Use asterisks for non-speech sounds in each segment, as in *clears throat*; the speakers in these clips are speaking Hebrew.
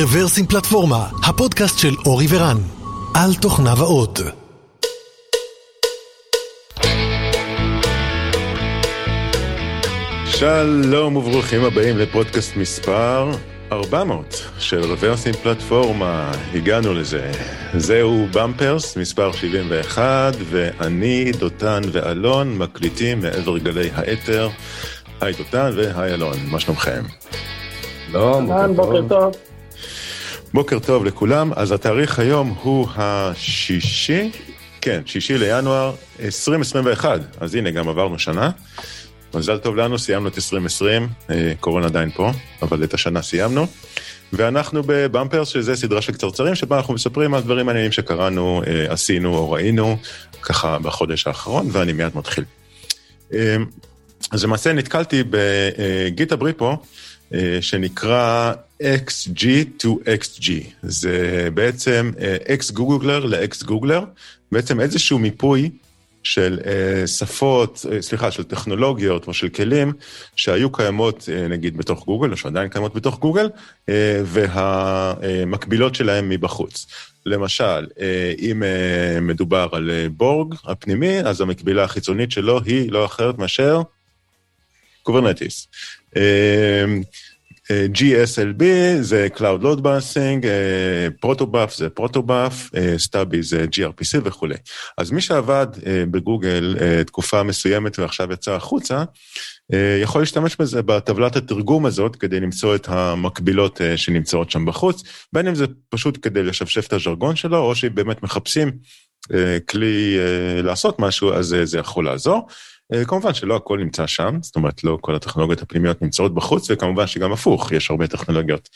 רוורסים פלטפורמה, הפודקאסט של אורי ורן, על תוכניו האות. שלום וברוכים הבאים לפודקאסט מספר 400 של רוורסים פלטפורמה, הגענו לזה. זהו במפרס מספר 71, ואני, דותן ואלון מקליטים מעבר גלי האתר. היי דותן והי אלון, מה שלומכם? שלום, בוקר טוב. בוקר טוב לכולם, אז התאריך היום הוא השישי, כן, שישי לינואר 2021, אז הנה גם עברנו שנה. מזל טוב לנו, סיימנו את 2020, אה, קורונה עדיין פה, אבל את השנה סיימנו. ואנחנו בבמפרס, שזה סדרה של קצרצרים, שבה אנחנו מספרים על דברים מעניינים שקראנו, אה, עשינו או ראינו, ככה בחודש האחרון, ואני מיד מתחיל. אה, אז למעשה נתקלתי בגיטה בריפו, שנקרא XG to XG. זה בעצם אקס גוגלר לאקס גוגלר, בעצם איזשהו מיפוי של uh, שפות, uh, סליחה, של טכנולוגיות או של כלים שהיו קיימות נגיד בתוך גוגל, או שעדיין קיימות בתוך גוגל, והמקבילות שלהם מבחוץ. למשל, אם מדובר על בורג הפנימי, אז המקבילה החיצונית שלו היא לא אחרת מאשר Kubernetes. אה, GSLB זה Cloud Load Balancing, protobuf זה protobuf, Stubby זה gRPC וכולי. אז מי שעבד בגוגל תקופה מסוימת ועכשיו יצא החוצה, יכול להשתמש בזה בטבלת התרגום הזאת כדי למצוא את המקבילות שנמצאות שם בחוץ, בין אם זה פשוט כדי לשפשף את הז'רגון שלו, או שאם באמת מחפשים כלי לעשות משהו, אז זה יכול לעזור. אה, כמובן שלא הכל נמצא שם, זאת אומרת לא כל הטכנולוגיות הפנימיות נמצאות בחוץ, וכמובן שגם הפוך, יש הרבה טכנולוגיות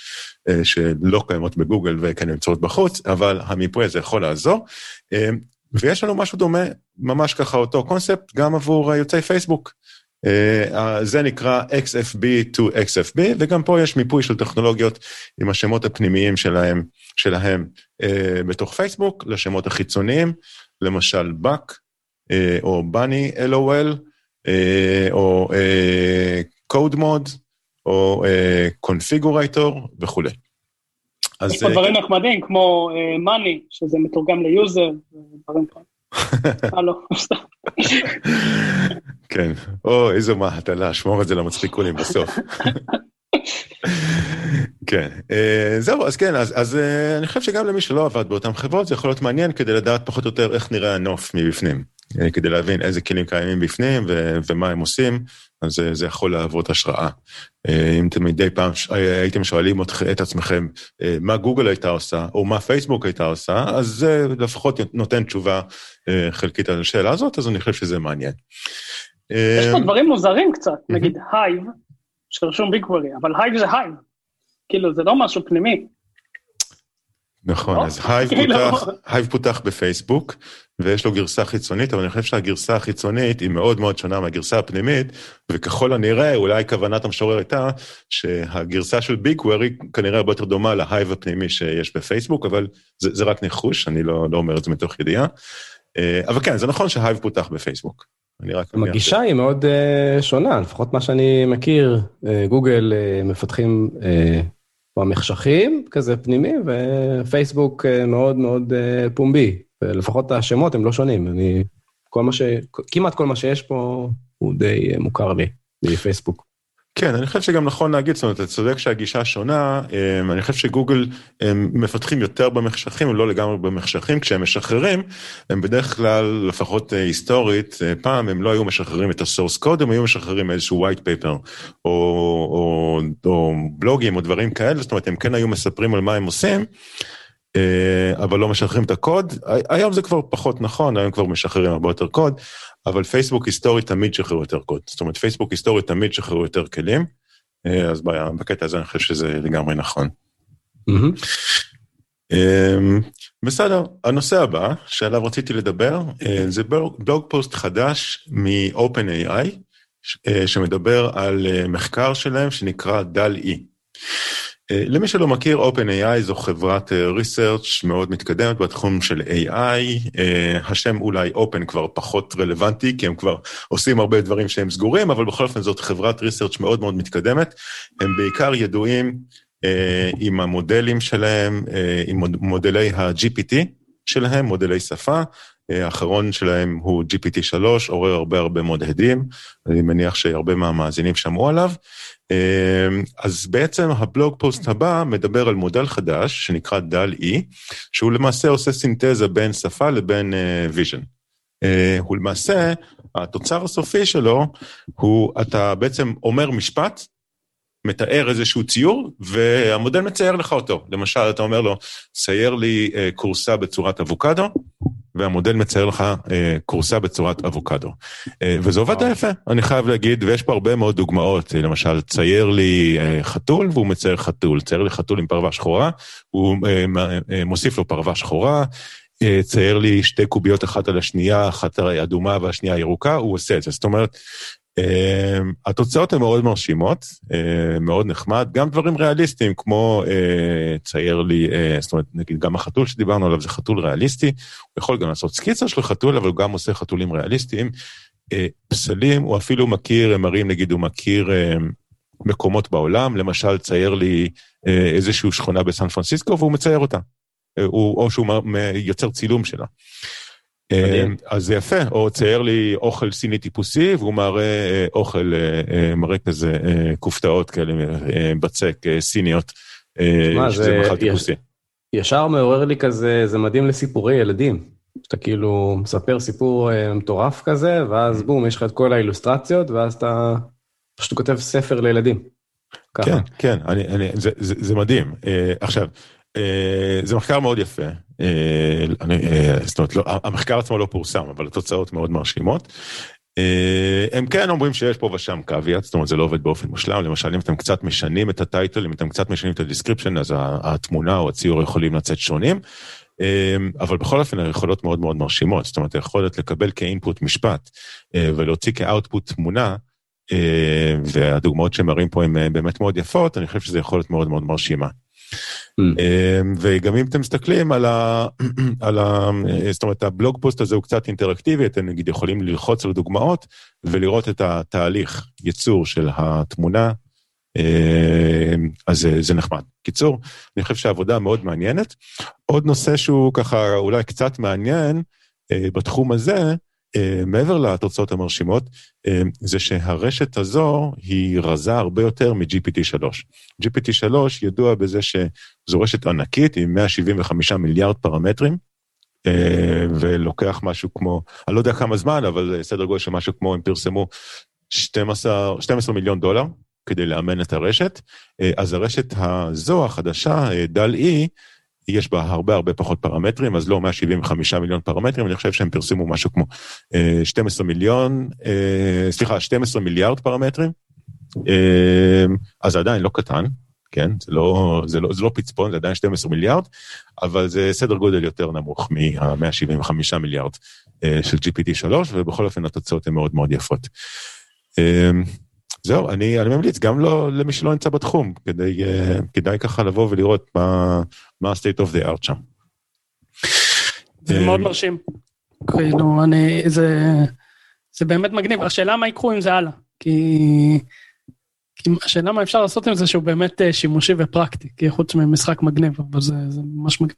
אה, שלא קיימות בגוגל וכן נמצאות בחוץ, אבל המיפוי הזה יכול לעזור. אה, ויש לנו משהו דומה, ממש ככה אותו קונספט, גם עבור יוצאי פייסבוק. זה נקרא XFB to XFB, וגם פה יש מיפוי של טכנולוגיות עם השמות הפנימיים שלהם, שלהם בתוך פייסבוק, לשמות החיצוניים, למשל באק, או בני LOL, אה, או אה, code mode, או configurator וכולי. יש פה דברים נחמדים כמו money, שזה מתורגם ליוזר, ודברים כאלה. *laughs* הלו, כן, או איזו מהטלה, שמור את זה למצחיקולים בסוף. *laughs* כן, זהו, אז כן, אז, אז אני חושב שגם למי שלא עבד באותן חברות זה יכול להיות מעניין כדי לדעת פחות או יותר איך נראה הנוף מבפנים. אה, כדי להבין איזה כלים קיימים בפנים ו- ומה הם עושים, אז זה, זה יכול להוות השראה. אה, אם אתם מדי פעם הייתם שואלים את עצמכם אה, מה גוגל הייתה עושה, או מה פייסבוק הייתה עושה, אז זה לפחות נותן תשובה חלקית על השאלה הזאת, אז אני חושב שזה מעניין. יש פה דברים מוזרים קצת, נגיד הייב, שרשום BigQuery, אבל Hive זה Hive, כאילו זה לא משהו פנימי. נכון, אז Hive *laughs* כאילו. פותח, בפייסבוק, ויש לו גרסה חיצונית, אבל אני חושב שהגרסה החיצונית היא מאוד מאוד שונה מהגרסה הפנימית, וככל הנראה, אולי כוונת המשורר הייתה שהגרסה של BigQuery היא כנראה הרבה יותר דומה ל Hive הפנימי שיש בפייסבוק, אבל זה, זה רק ניחוש, אני לא, לא אומר את זה מתוך ידיעה. אה, אבל כן, זה נכון ש Hive פותח בפייסבוק. הגישה היא מאוד uh, שונה, לפחות מה שאני מכיר, uh, גוגל uh, מפתחים uh, במחשכים כזה פנימי, ופייסבוק uh, מאוד מאוד uh, פומבי. לפחות השמות הם לא שונים, אני, כל מה ש... כמעט כל מה שיש פה הוא די אה, מוכר לי, מפייסבוק. כן, אני חושב שגם נכון להגיד, זאת אומרת, אתה צודק שהגישה שונה, אמ, אני חושב שגוגל הם מפתחים יותר במחשכים, הם לא לגמרי במחשכים, כשהם משחררים, הם בדרך כלל, לפחות אה, היסטורית, אה, פעם הם לא היו משחררים את הסורס קוד, הם היו משחררים איזשהו white paper, או, או, או בלוגים או דברים כאלה, זאת אומרת, הם כן היו מספרים על מה הם עושים. אה, אבל לא משחררים את הקוד. היום זה כבר פחות נכון, היום כבר משחררים הרבה יותר קוד, אבל פייסבוק היסטורית תמיד שחררו יותר קוד. זאת אומרת, פייסבוק היסטורית תמיד שחררו יותר כלים, אה, אז בקטע הזה אני חושב שזה לגמרי נכון. אמ, בסדר, הנושא הבא שעליו רציתי לדבר, אה, זה בלוג פוסט חדש מ-OpenAI, שמדבר על מחקר שלהם שנקרא דל-E. אה, למי שלא מכיר, OpenAI זו חברת ריסרצ' אה, מאוד מתקדמת בתחום של AI. אה, השם אולי Open כבר פחות רלוונטי, כי הם כבר עושים הרבה דברים שהם סגורים, אבל בכל אופן זאת חברת ריסרצ' מאוד מאוד מתקדמת. הם בעיקר ידועים עם המודלים שלהם, עם מודלי ה-GPT שלהם, מודלי שפה. האחרון שלהם הוא GPT-3, עורר הרבה הרבה מאוד הדים, אני מניח שהרבה מהמאזינים שמעו עליו. אז בעצם ה blog post הבא מדבר על מודל חדש שנקרא DALL-E, שהוא למעשה עושה סינתזה בין שפה לבין vision. הוא למעשה, התוצר הסופי שלו הוא, אתה בעצם אומר משפט, מתאר איזשהו ציור, והמודל מצייר לך אותו. למשל, אתה אומר לו, צייר לי כורסה בצורת אבוקדו, והמודל מצייר לך אה, כורסה בצורת אבוקדו. אה, וזה עובד די יפה, אני חייב להגיד, ויש פה הרבה מאוד דוגמאות, למשל, צייר לי אה, חתול והוא מצייר חתול, צייר לי חתול עם פרווה שחורה, הוא אה, אה, מוסיף לו פרווה שחורה, אה, צייר לי שתי קוביות אחת על השנייה, אחת אדומה והשנייה ירוקה, הוא עושה את זה. זאת אומרת, התוצאות הן מאוד מרשימות, uh, מאוד נחמד, גם דברים ריאליסטיים כמו uh, צייר לי, uh, זאת אומרת, נגיד גם החתול שדיברנו עליו זה חתול ריאליסטי, הוא יכול גם לעשות סקיצה של חתול, אבל הוא גם עושה חתולים ריאליסטיים. Uh, פסלים, הוא אפילו מכיר, הם מראים, נגיד, הוא מכיר uh, מקומות בעולם, למשל צייר לי uh, איזושהי שכונה בסן פרנסיסקו והוא מצייר אותה, uh, הוא, או שהוא יוצר צילום שלה. אז זה יפה, או צייר לי אוכל סיני טיפוסי, והוא מראה אה, אוכל, אה, אה, מראה כזה כופתאות כאלה, בצק סיניות, שזה מאכל טיפוסי. ישר מעורר לי כזה, זה מדהים לסיפורי ילדים. שאתה כאילו מספר סיפור מטורף כזה, ואז בום, יש לך את כל האילוסטרציות, ואז אתה פשוט כותב ספר לילדים. כן, כן, אני, אני, זה, זה, זה מדהים. עכשיו, זה מחקר מאוד יפה, אה, אה, זאת אומרת, לא, המחקר עצמו לא פורסם, אבל התוצאות מאוד מרשימות. אה, הם כן אומרים שיש פה ושם caveat, זאת אומרת זה לא עובד באופן מושלם, למשל אם אתם קצת משנים את ה title, אם אתם קצת משנים את ה description, אז התמונה או הציור יכולים לצאת שונים, אבל בכל אופן היכולות מאוד מאוד מרשימות, זאת אומרת היכולת לקבל כ input משפט ולהוציא כאוטפוט תמונה, והדוגמאות שמראים פה הן באמת מאוד יפות, אני חושב שזו יכולת מאוד מאוד מרשימה. Mm. אמ, וגם אם אתם מסתכלים על ה... *clears throat* על ה... זאת אומרת, הבלוג פוסט הזה הוא קצת אינטראקטיבי, אתם נגיד יכולים ללחוץ על דוגמאות ולראות את התהליך ייצור של התמונה, אמ, אז זה, נחמד. קיצור, אני חושב שהעבודה מאוד מעניינת. עוד נושא שהוא ככה אולי קצת מעניין אה, בתחום הזה, מעבר לתוצאות המרשימות, uh, זה שהרשת הזו היא רזה הרבה יותר מ-GPT3. GPT3 ידוע בזה שזו רשת ענקית עם 175 מיליארד פרמטרים, uh, ולוקח משהו כמו, אני לא יודע כמה זמן, אבל סדר גודל של משהו כמו, הם פרסמו 12, 12 מיליון דולר כדי לאמן את הרשת. אז הרשת הזו, החדשה, דל-E, יש בה הרבה הרבה פחות פרמטרים, אז לא 175 מיליון פרמטרים, אני חושב שהם פרסמו משהו כמו 12 אה, מיליון, אה, סליחה, 12 מיליארד פרמטרים, אה, אז זה עדיין לא קטן, כן? זה לא, זה, לא, זה לא פצפון, זה עדיין 12 מיליארד, אבל זה סדר גודל יותר נמוך מה-175 מיליארד של GPT-3, ובכל אופן התוצאות הן מאוד מאוד יפות. זהו, אני, אני ממליץ גם לא, למי שלא נמצא בתחום, כדי, uh, כדאי ככה לבוא ולראות מה, מה ה-state of the art שם. זה מאוד אה, מרשים. כאילו, אני, זה, זה באמת מגניב. השאלה מה ייקחו עם זה הלאה, כי, כי השאלה מה אפשר לעשות עם זה שהוא באמת אה, שימושי ופרקטי, כי חוץ ממשחק מגניב, אבל זה, זה ממש מגניב.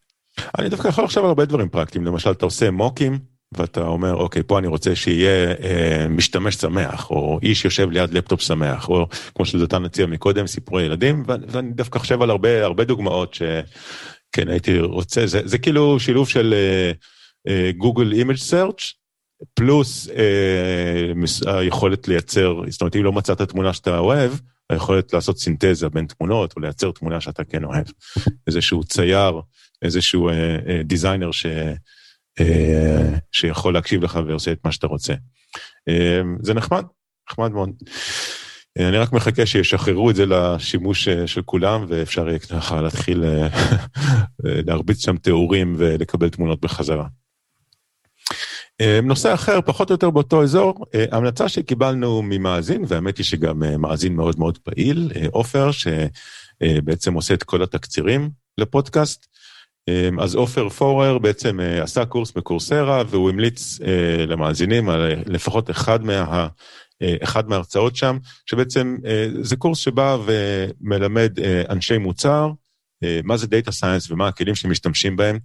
אני דווקא יכול לחשוב על הרבה דברים פרקטיים, למשל אתה עושה מוקים, ואתה אומר, אוקיי, פה אני רוצה שיהיה אה, משתמש שמח, או איש יושב ליד לפטופ שמח, או כמו שדותן הציע מקודם, סיפורי ילדים, ואני דווקא חושב על הרבה, הרבה דוגמאות שכן הייתי רוצה, זה, זה כאילו שילוב של Google Image Search פלוס אה, היכולת לייצר, זאת אומרת, אם לא מצאת תמונה שאתה אוהב, היכולת לעשות סינתזה בין תמונות, או לייצר תמונה שאתה כן אוהב. איזשהו צייר, איזשהו אה, אה, designer ש... אה, שיכול להקשיב לך ועושה את מה שאתה רוצה. אה, זה נחמד, נחמד מאוד. אה, אני רק מחכה שישחררו את זה לשימוש של כולם, ואפשר יהיה ככה להתחיל *laughs* להרביץ שם תיאורים ולקבל תמונות בחזרה. נושא אחר, פחות או יותר באותו אזור, המלצה שקיבלנו ממאזין, והאמת היא שגם מאזין מאוד מאוד פעיל, עופר, שבעצם עושה את כל התקצירים לפודקאסט. אמ, אז עופר פורר בעצם אה, עשה קורס בקורסרה והוא המליץ אה, למאזינים על לפחות אחד אחד מההרצאות שם, שבעצם זה קורס שבא ומלמד אנשי מוצר, מה זה Data Science ומה הכלים שמשתמשים בהם.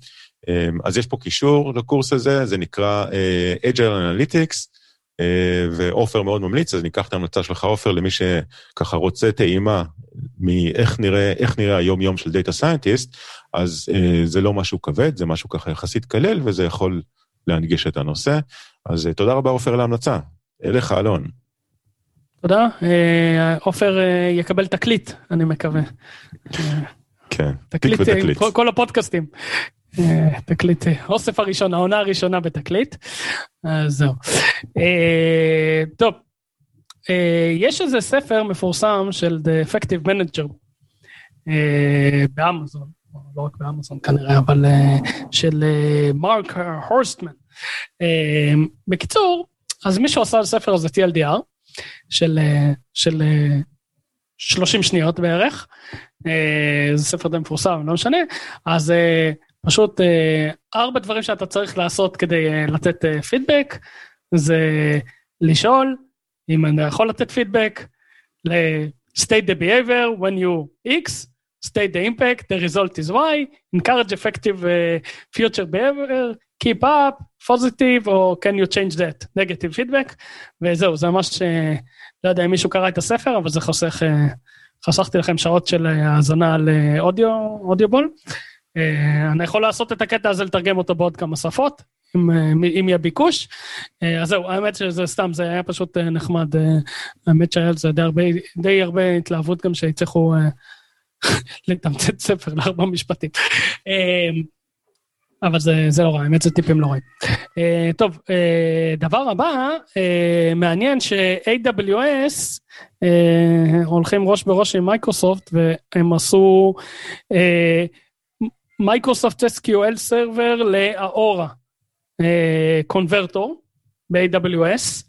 אז יש פה קישור לקורס הזה, זה נקרא Agile Analytics, ועופר מאוד ממליץ, אז ניקח את ההמלצה שלך, עופר, למי שככה רוצה טעימה מאיך נראה, נראה היום-יום של Data Scientist, אז זה לא משהו כבד, זה משהו ככה יחסית כלל, וזה יכול להנגיש את הנושא. אז תודה רבה, עופר, על ההמלצה. אליך, אלון. תודה. עופר יקבל תקליט, אני מקווה. כן, תקליט, תקליט. כל, כל הפודקאסטים. תקליט, אוסף הראשון, העונה הראשונה בתקליט. אז זהו. טוב, יש איזה ספר מפורסם של The Effective Manager באמזון, לא רק באמזון כנראה, אבל של מרק הורסטמן. בקיצור, אז מישהו עשה לספר הזה TLDR של, של 30 שניות בערך, זה ספר די מפורסם, לא משנה, אז פשוט ארבע דברים שאתה צריך לעשות כדי לתת פידבק, זה לשאול אם אני יכול לתת פידבק, state the behavior when you X, state the impact, the result is Y, encourage effective uh, future behavior, keep up, positive, או can you change that, negative feedback, וזהו, זה ממש, לא יודע אם מישהו קרא את הספר, אבל זה חוסך, חסכתי לכם שעות של האזנה על אודיו, אודיובול. אני יכול לעשות את הקטע הזה, לתרגם אותו בעוד כמה שפות, אם, אם יהיה ביקוש. אז זהו, האמת שזה סתם, זה היה פשוט נחמד. האמת שהיה על זה די הרבה, די הרבה התלהבות גם שהצליחו לתמצת ספר לארבע משפטים. אבל זה, זה לא רע, האמת זה טיפים לא רעים. טוב, דבר הבא, מעניין ש-AWS הולכים ראש בראש עם מייקרוסופט והם עשו Microsoft SQL server ל Aurora. convertor ב-AWS,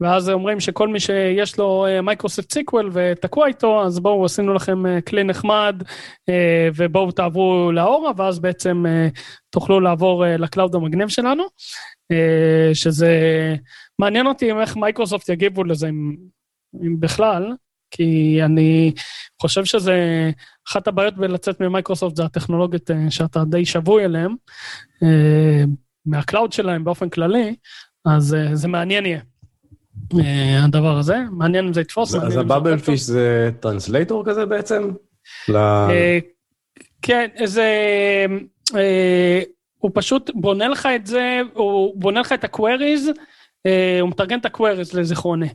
ואז אומרים שכל מי שיש לו Microsoft SQL ותקוע איתו, אז בואו עשינו לכם כלי נחמד ובואו תעברו ל Aurora, ואז בעצם תוכלו לעבור ל cloud המגניב שלנו, שזה מעניין אותי איך מייקרוסופט יגיבו לזה, אם, אם בכלל, כי אני חושב שזה אחת הבעיות בלצאת ממייקרוסופט זה הטכנולוגיות שאתה די שבוי אליהן. מה cloud שלהם באופן כללי, אז uh, זה מעניין יהיה. Uh, הדבר הזה, מעניין אם זה יתפוס. אז ה Babelfish זה translator כזה בעצם? Uh, כן, זה... הוא פשוט בונה לך את זה, הוא בונה לך את ה queries, הוא מתרגם את ה queries לזיכרוני,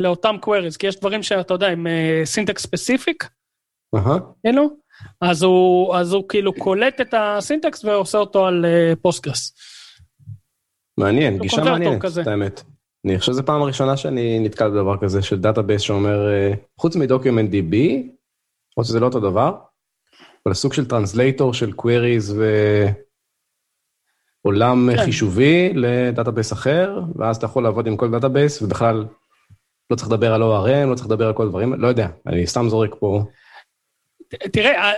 לאותם queries, כי יש דברים שאתה יודע, עם syntax specific, כאילו, אז הוא כאילו קולט את ה syntax ועושה אותו על Postgres. מעניין, גישה מעניינת, את האמת. אני חושב שזו פעם ראשונה שאני נתקל בדבר כזה של database שאומר, חוץ מ DocumentDB, או שזה לא אותו דבר, אבל סוג של translator של queries ועולם כן. חישובי ל database אחר, ואז אתה יכול לעבוד עם כל database, ובכלל לא צריך לדבר על ORM, לא צריך לדבר על כל הדברים, לא יודע, אני סתם זורק פה. תראה,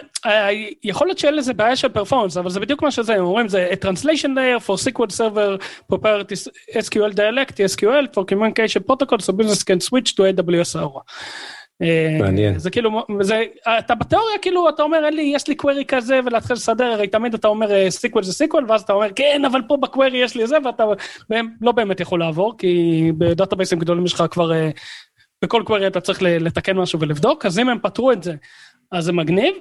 יכול להיות שאין לזה בעיה של performance, אבל זה בדיוק מה שזה, הם אומרים, זה a translation layer for SQL server proprietary SQL dialect, SQL Server communication protocol, so business can switch to AWS Aurora. מעניין. זה כאילו, זה, אתה בתיאוריה כאילו, אתה אומר, אין לי, יש לי query כזה, ולהתחיל לסדר, הרי תמיד אתה אומר SQL זה SQL, ואז אתה אומר, כן, אבל פה ב query יש לי זה, ואתה לא באמת יכול לעבור, כי ב databaseים גדולים יש לך כבר, בכל query אתה צריך לתקן משהו ולבדוק, אז אם הם פתרו את זה, אז זה מגניב.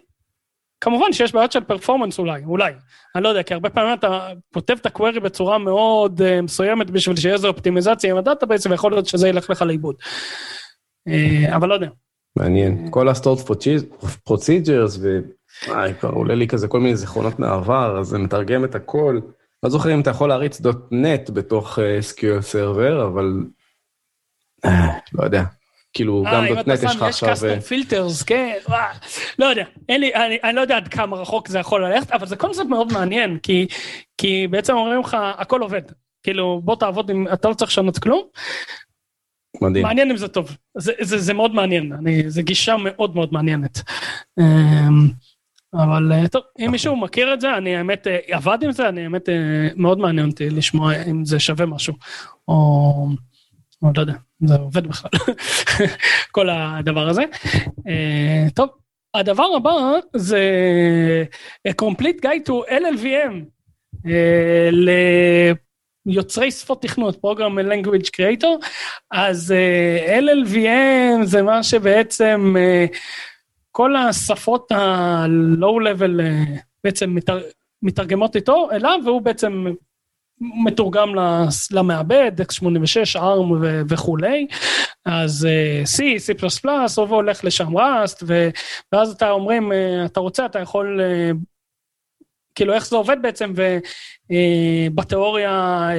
כמובן שיש בעיות של performance אולי, אולי. אני לא יודע, כי הרבה פעמים אתה כותב את ה query בצורה מאוד uh, מסוימת בשביל שיהיה איזו אופטימיזציה עם ה database, ויכול להיות שזה ילך לך לאיבוד. Uh, אבל לא יודע. מעניין. כל ה stored procedures, וואי, כבר עולה לי כזה כל מיני זיכרונות מהעבר, אז זה מתרגם את הכל. לא זוכר אם אתה יכול להריץ .NET בתוך SQL server, אבל... לא יודע. כאילו, גם דוטנט יש לך עכשיו... יש קאסטום פילטרס, כן, לא יודע, אין לי, אני, אני לא יודע עד כמה רחוק זה יכול ללכת, אבל זה קונספט מאוד מעניין, כי, כי בעצם אומרים לך, הכל עובד. כאילו, בוא תעבוד עם, אתה לא צריך לשנות כלום. מדהים. מעניין אם זה טוב, זה, זה, זה מאוד מעניין, אני, זה גישה מאוד מאוד מעניינת. אבל טוב, אם מישהו מכיר את זה, אני האמת עבד עם זה, אני האמת מאוד מעניין אותי לשמוע אם זה שווה משהו, או... לא יודע, זה עובד בכלל, *laughs* כל הדבר הזה. טוב, הדבר הבא זה a complete guide to LLVM ליוצרי שפות תכנות, Program Language Creator, אז LLVM זה מה שבעצם כל השפות ה-low level בעצם מתרגמות איתו אליו, והוא בעצם מתורגם למעבד, x86, ARM וכולי, אז C, C++, רובו הולך לשם ראסט, ואז אתה אומרים, אתה רוצה, אתה יכול, כאילו איך זה עובד בעצם, ובתיאוריה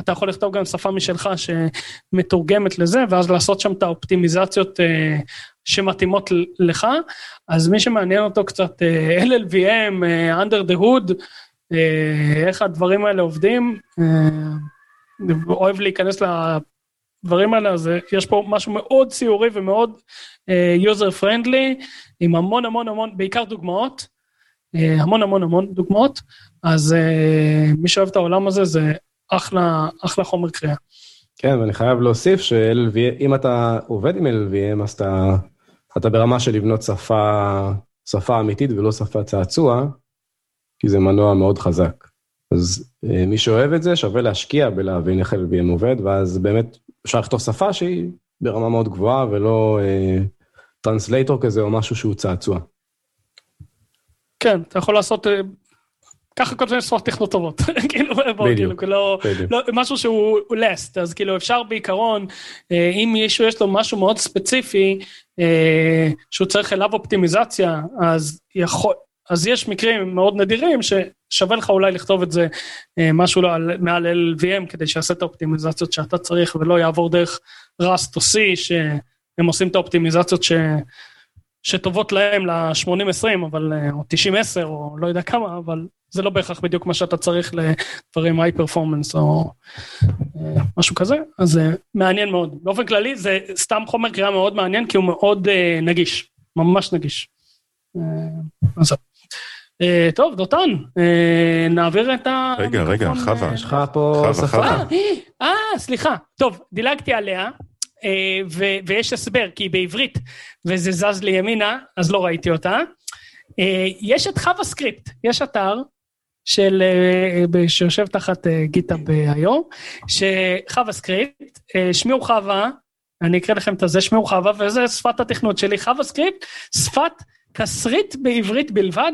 אתה יכול לכתוב גם שפה משלך שמתורגמת לזה, ואז לעשות שם את האופטימיזציות שמתאימות לך, אז מי שמעניין אותו קצת *laughs* LLVM, under the hood, איך הדברים האלה עובדים, אוהב להיכנס לדברים האלה, אז יש פה משהו מאוד ציורי ומאוד user friendly, עם המון המון המון, בעיקר דוגמאות, המון המון המון דוגמאות, אז מי שאוהב את העולם הזה זה אחלה, אחלה חומר קריאה. כן, ואני חייב להוסיף שאם אתה עובד עם LLVM, אז אתה, אתה ברמה של לבנות שפה, שפה אמיתית ולא שפה צעצוע, כי זה מנוע מאוד חזק. אז מי שאוהב את זה, שווה להשקיע בלהבין איך LLVM עובד, ואז באמת אפשר לכתוב שפה שהיא ברמה מאוד גבוהה, ולא אה, translator כזה או משהו שהוא צעצוע. כן, אתה יכול לעשות, ככה כותבים שפות תכנות טובות, *laughs* כאילו, בדיוק, כאילו, לא, משהו שהוא last, אז כאילו אפשר בעיקרון, אם מישהו יש לו משהו מאוד ספציפי, שהוא צריך אליו אופטימיזציה, אז יכול, אז יש מקרים מאוד נדירים ששווה לך אולי לכתוב את זה משהו מעל LVM כדי שיעשה את האופטימיזציות שאתה צריך ולא יעבור דרך Rust או C שהם עושים את האופטימיזציות ש... שטובות להם ל-80-20 אבל או 90-10 או לא יודע כמה אבל זה לא בהכרח בדיוק מה שאתה צריך לדברים היי פרפורמנס או משהו כזה. אז מעניין מאוד. באופן כללי זה סתם חומר קריאה מאוד מעניין כי הוא מאוד נגיש. ממש נגיש. אז טוב, דותן, uh, נעביר את ה... רגע, רגע, חווה. יש לך פה שפה. אה, סליחה. טוב, דילגתי עליה, ויש הסבר, כי היא בעברית, וזה זז לימינה, אז לא ראיתי אותה. יש את חווה סקריפט, יש אתר של, שיושב תחת GitHub היום, שחווה סקריפט, שמי הוא חווה, אני אקרא לכם את זה, שמי הוא חווה, וזה שפת התכנות שלי, חווה סקריפט, שפת... תסריט בעברית בלבד,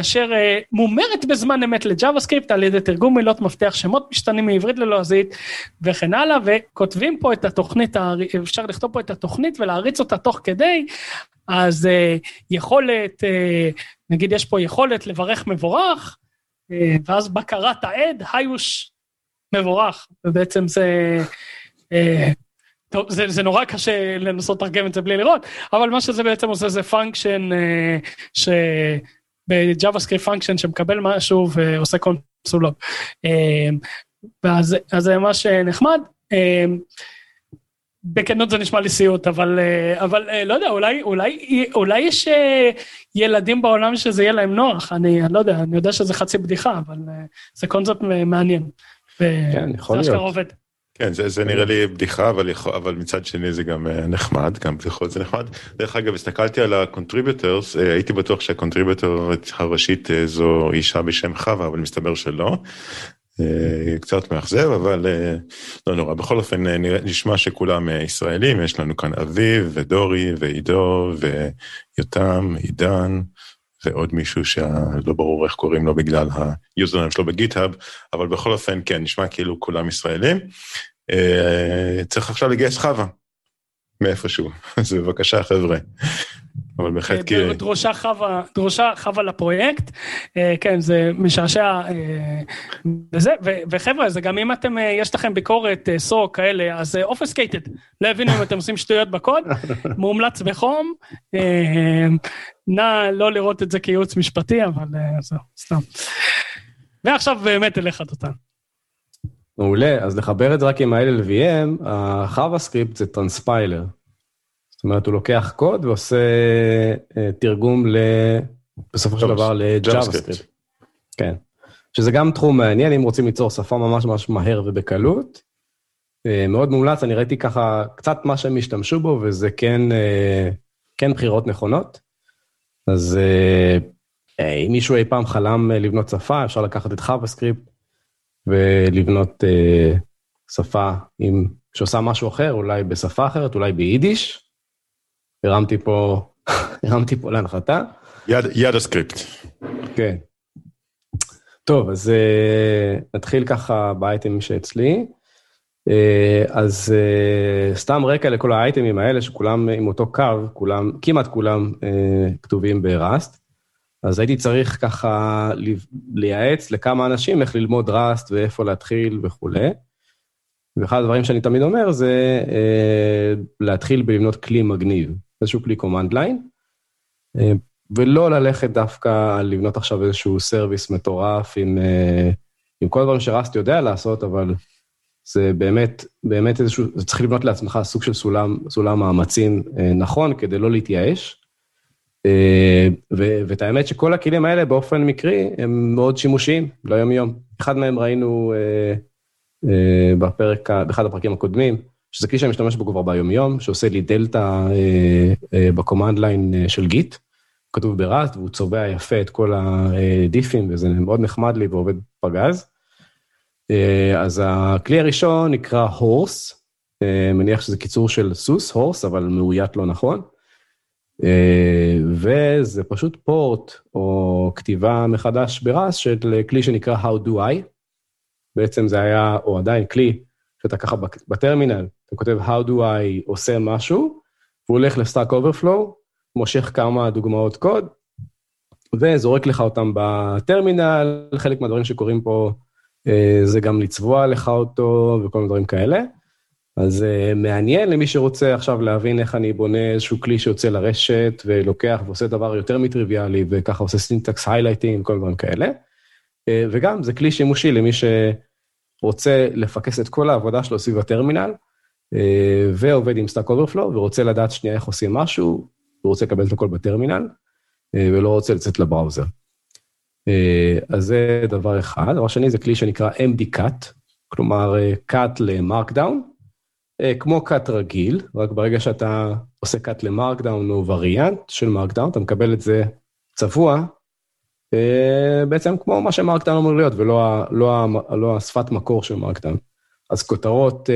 אשר מומרת בזמן אמת ל JavaScript על ידי תרגום מילות מפתח שמות משתנים מעברית ללועזית וכן הלאה, וכותבים פה את התוכנית, אפשר לכתוב פה את התוכנית ולהריץ אותה תוך כדי, אז יכולת, נגיד יש פה יכולת לברך מבורך, ואז בקרת העד, היוש מבורך, ובעצם זה... טוב, זה, זה נורא קשה לנסות לתרגם את זה בלי לראות, אבל מה שזה בעצם עושה זה function אה, שב JavaScript function שמקבל משהו ועושה console log. אה, ואז זה ממש נחמד. אה, בכנות זה נשמע לי סיוט, אבל, אבל לא יודע, אולי, אולי, אולי יש ילדים בעולם שזה יהיה להם נוח, אני, אני לא יודע, אני יודע שזה חצי בדיחה, אבל זה קונספט מעניין. כן, יכול להיות. עובד. כן, זה, זה נראה לי בדיחה, אבל, יכול, אבל מצד שני זה גם נחמד, גם בדיחות זה נחמד. דרך אגב, הסתכלתי על ה-contributors, הייתי בטוח שה-contributor הראשית זו אישה בשם חווה, אבל מסתבר שלא. קצת מאכזב, אבל לא נורא. בכל אופן, נשמע שכולם ישראלים, יש לנו כאן אביב ודורי ועידו ויותם, עידן. ועוד מישהו שלא ברור איך קוראים לו בגלל היוזרניים שלו בגיטהאב, אבל בכל אופן, כן, נשמע כאילו כולם ישראלים. צריך עכשיו לגייס חווה, מאיפשהו, *laughs* אז בבקשה חבר'ה. אבל בהחלט כי... דרושה חווה, דרושה חווה לפרויקט, כן, זה משעשע וזה, וחבר'ה, זה גם אם אתם, יש לכם ביקורת סו כאלה, אז obfuscated, לא הבינו אם אתם עושים שטויות בקוד, *laughs* מומלץ בחום, נא לא לראות את זה כייעוץ משפטי, אבל זהו, סתם. ועכשיו באמת אליך, דותן. מעולה, אז לחבר את זה רק עם ה-LLVM, החווה סקריפט זה transpiler. אומרת, הוא לוקח קוד ועושה uh, תרגום ל... בסופו של דבר סקריפט. כן. שזה גם תחום מעניין, אם רוצים ליצור שפה ממש ממש מהר ובקלות. מאוד מומלץ, אני ראיתי ככה קצת מה שהם השתמשו בו, וזה כן, כן בחירות נכונות. אז אם מישהו אי פעם חלם לבנות שפה, אפשר לקחת את JavaScript ולבנות שפה עם, שעושה משהו אחר, אולי בשפה אחרת, אולי ביידיש. הרמתי פה, הרמתי פה להנחתה. יד, יד הסקריפט. כן. טוב, אז uh, נתחיל ככה באייטמים שאצלי. Uh, אז uh, סתם רקע לכל האייטמים האלה, שכולם עם אותו קו, כולם, כמעט כולם uh, כתובים בראסט. אז הייתי צריך ככה לייעץ לכמה אנשים איך ללמוד ראסט ואיפה להתחיל וכולי. ואחד הדברים שאני תמיד אומר זה uh, להתחיל בלבנות כלי מגניב, איזשהו כלי line. Uh, ולא ללכת דווקא לבנות עכשיו איזשהו סרוויס מטורף עם, אה, עם כל הדברים שרסט יודע לעשות, אבל זה באמת, באמת איזשהו, זה צריך לבנות לעצמך סוג של סולם, סולם מאמצים אה, נכון כדי לא להתייאש. אה, ואת האמת שכל הכלים האלה באופן מקרי הם מאוד שימושיים ליום-יום. אחד מהם ראינו בפרק, באחד הפרקים הקודמים, שזה כלי שאני משתמש בו כבר ביום-יום, שעושה לי דלתא ב command line של Git. כתוב ב Rust, והוא צובע יפה את כל ה diffים, וזה מאוד נחמד לי ועובד פגז. אה, אז הכלי הראשון נקרא Hors, אה, מניח שזה קיצור של סוס, horse, אבל מאוית לא נכון. אה, וזה פשוט port או כתיבה מחדש ב Rust של כלי שנקרא howdoi. בעצם זה היה, או עדיין כלי, שאתה ככה בטרמינל, אתה כותב How do I עושה משהו, והוא הולך ל Stack Overflow, מושך כמה דוגמאות קוד, וזורק לך אותם בטרמינל, חלק מהדברים שקורים פה אה, זה גם לצבוע לך אותו וכל מיני דברים כאלה. אז אה, מעניין למי שרוצה עכשיו להבין איך אני בונה איזשהו כלי שיוצא לרשת ולוקח ועושה דבר יותר מטריוויאלי וככה עושה syntax highlighting וכל דברים כאלה. אה, וגם זה כלי שימושי למי שרוצה לפקס את כל העבודה שלו סביב הטרמינל אה, ועובד עם Stack Overflow ורוצה לדעת שנייה איך עושים משהו, הוא רוצה לקבל את הכל בטרמינל, אה, ולא רוצה לצאת ל browser. אה, אז זה דבר אחד. דבר שני, זה כלי שנקרא mdcat, כלומר אה, cat ל Markdown, כמו cat רגיל, רק ברגע שאתה עושה cat ל Markdown או וריאנט של Markdown, אתה מקבל את זה צבוע, בעצם כמו מה שמרקדאון אמור להיות, ולא לא, לא השפת מקור של מרקדאון. אז כותרות,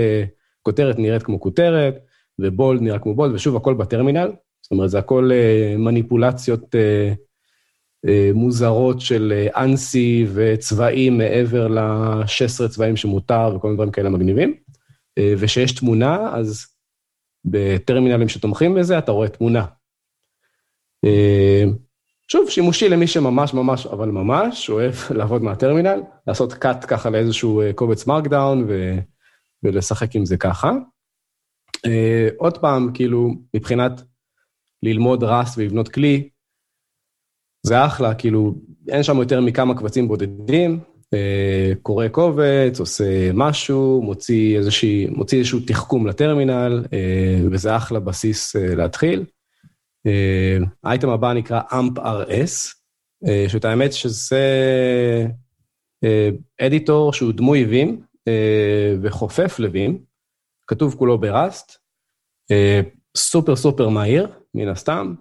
כותרת נראית כמו כותרת, ובולד נראה כמו בולד, ושוב, הכל בטרמינל, זאת אומרת, זה הכל אה, מניפולציות אה, אה, מוזרות של אנסי וצבעים מעבר ל-16 צבעים שמותר וכל מיני דברים כאלה מגניבים. וכשיש תמונה, אז בטרמינלים שתומכים בזה, אתה רואה תמונה. שוב, שימושי למי שממש ממש, אבל ממש, אוהב *laughs* לעבוד מהטרמינל, לעשות cut ככה לאיזשהו קובץ מרקדאון ולשחק עם זה ככה. עוד פעם, כאילו, מבחינת ללמוד רס ולבנות כלי, זה אחלה, כאילו, אין שם יותר מכמה קבצים בודדים, אה, קורא קובץ, עושה משהו, מוציא, איזושהי, מוציא איזשהו תחכום לטרמינל, אה, וזה אחלה בסיס אה, להתחיל. אה, האייטם הבא נקרא AMP-RS, אה, שאת האמת שזה אה, אדיטור שהוא דמוי וים וחופף לווים, כתוב כולו בראסט, סופר סופר מהיר, מן הסתם,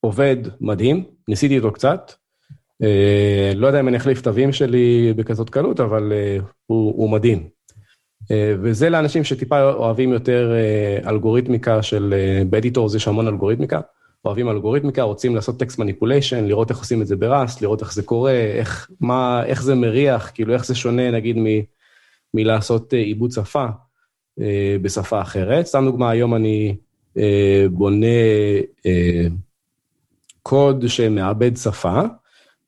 עובד מדהים, ניסיתי אותו קצת. לא יודע אם אני אחליף את הווים שלי בכזאת קלות, אבל הוא, הוא מדהים. וזה לאנשים שטיפה אוהבים יותר אלגוריתמיקה של, ב editors יש המון אלגוריתמיקה, אוהבים אלגוריתמיקה, רוצים לעשות text manipulation, לראות איך עושים את זה ב Rust, לראות איך זה קורה, איך, מה, איך זה מריח, כאילו איך זה שונה נגיד מ, מלעשות אה, עיבוד שפה אה, בשפה אחרת. סתם דוגמה, היום אני אה, בונה אה, קוד שמעבד שפה,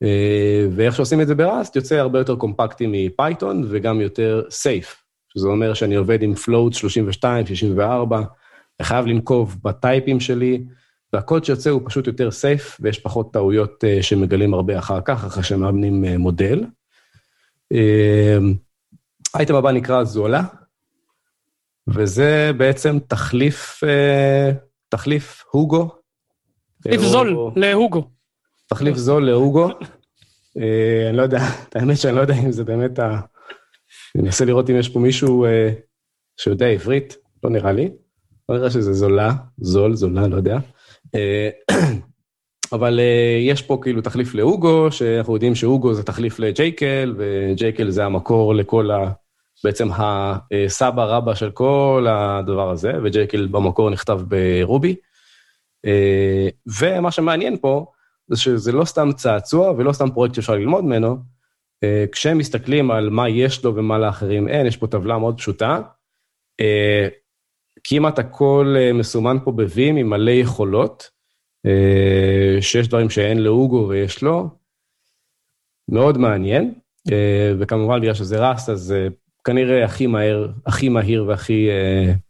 אה, ואיך שעושים את זה ב Rust יוצא הרבה יותר קומפקטי מ Python וגם יותר safe, שזה אומר שאני עובד עם float 32, 64, אני חייב לנקוב בטייפים שלי, והקוד שיוצא הוא פשוט יותר סייף, ויש פחות טעויות שמגלים הרבה אחר כך, אחרי שמאמנים מודל. האייטם הבא נקרא זולה, וזה בעצם תחליף, אה, תחליף הוגו. תחליף זול להוגו. תחליף זול להוגו. אה, אני לא יודע, *laughs* האמת שאני לא יודע אם זה באמת ה... אני מנסה לראות אם יש פה מישהו אה, שיודע עברית, לא נראה לי. לא נראה שזה זולה, זול, זולה, לא יודע. אה, *clears throat* אבל uh, יש פה כאילו תחליף לאוגו, שאנחנו יודעים שאוגו זה תחליף לג'ייקל, וג'ייקל זה המקור לכל ה... בעצם הסבא רבא של כל הדבר הזה, וג'ייקל במקור נכתב ברובי. Uh, ומה שמעניין פה, זה שזה לא סתם צעצוע ולא סתם פרויקט שאפשר ללמוד ממנו, uh, כשהם מסתכלים על מה יש לו ומה לאחרים אין, יש פה טבלה מאוד פשוטה. כמעט הכל מסומן פה ב-Vim עם מלא יכולות. אה, שיש דברים שאין לאוגו ויש לו. מאוד מעניין, אה, וכמובן בגלל שזה ראסט, אז אה, כנראה הכי מהר, הכי מהיר והכי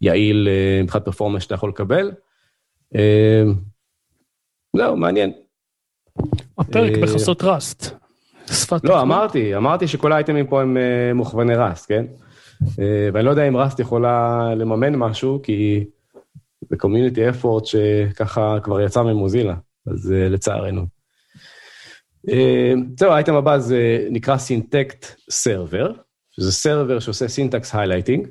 יעיל מבחינת performance שאתה יכול לקבל. זהו, מעניין. הפרק בחסות Rust. שפת... לא, אמרתי, אמרתי שכל האייטמים פה הם מוכווני Rust, כן? ואני לא יודע אם Rust יכולה לממן משהו, כי זה community effort שככה כבר יצא מ Mozilla, אז אה, לצערנו. אה, זהו, האייטם הבא זה נקרא syntect server, שזה server שעושה syntax highlighting,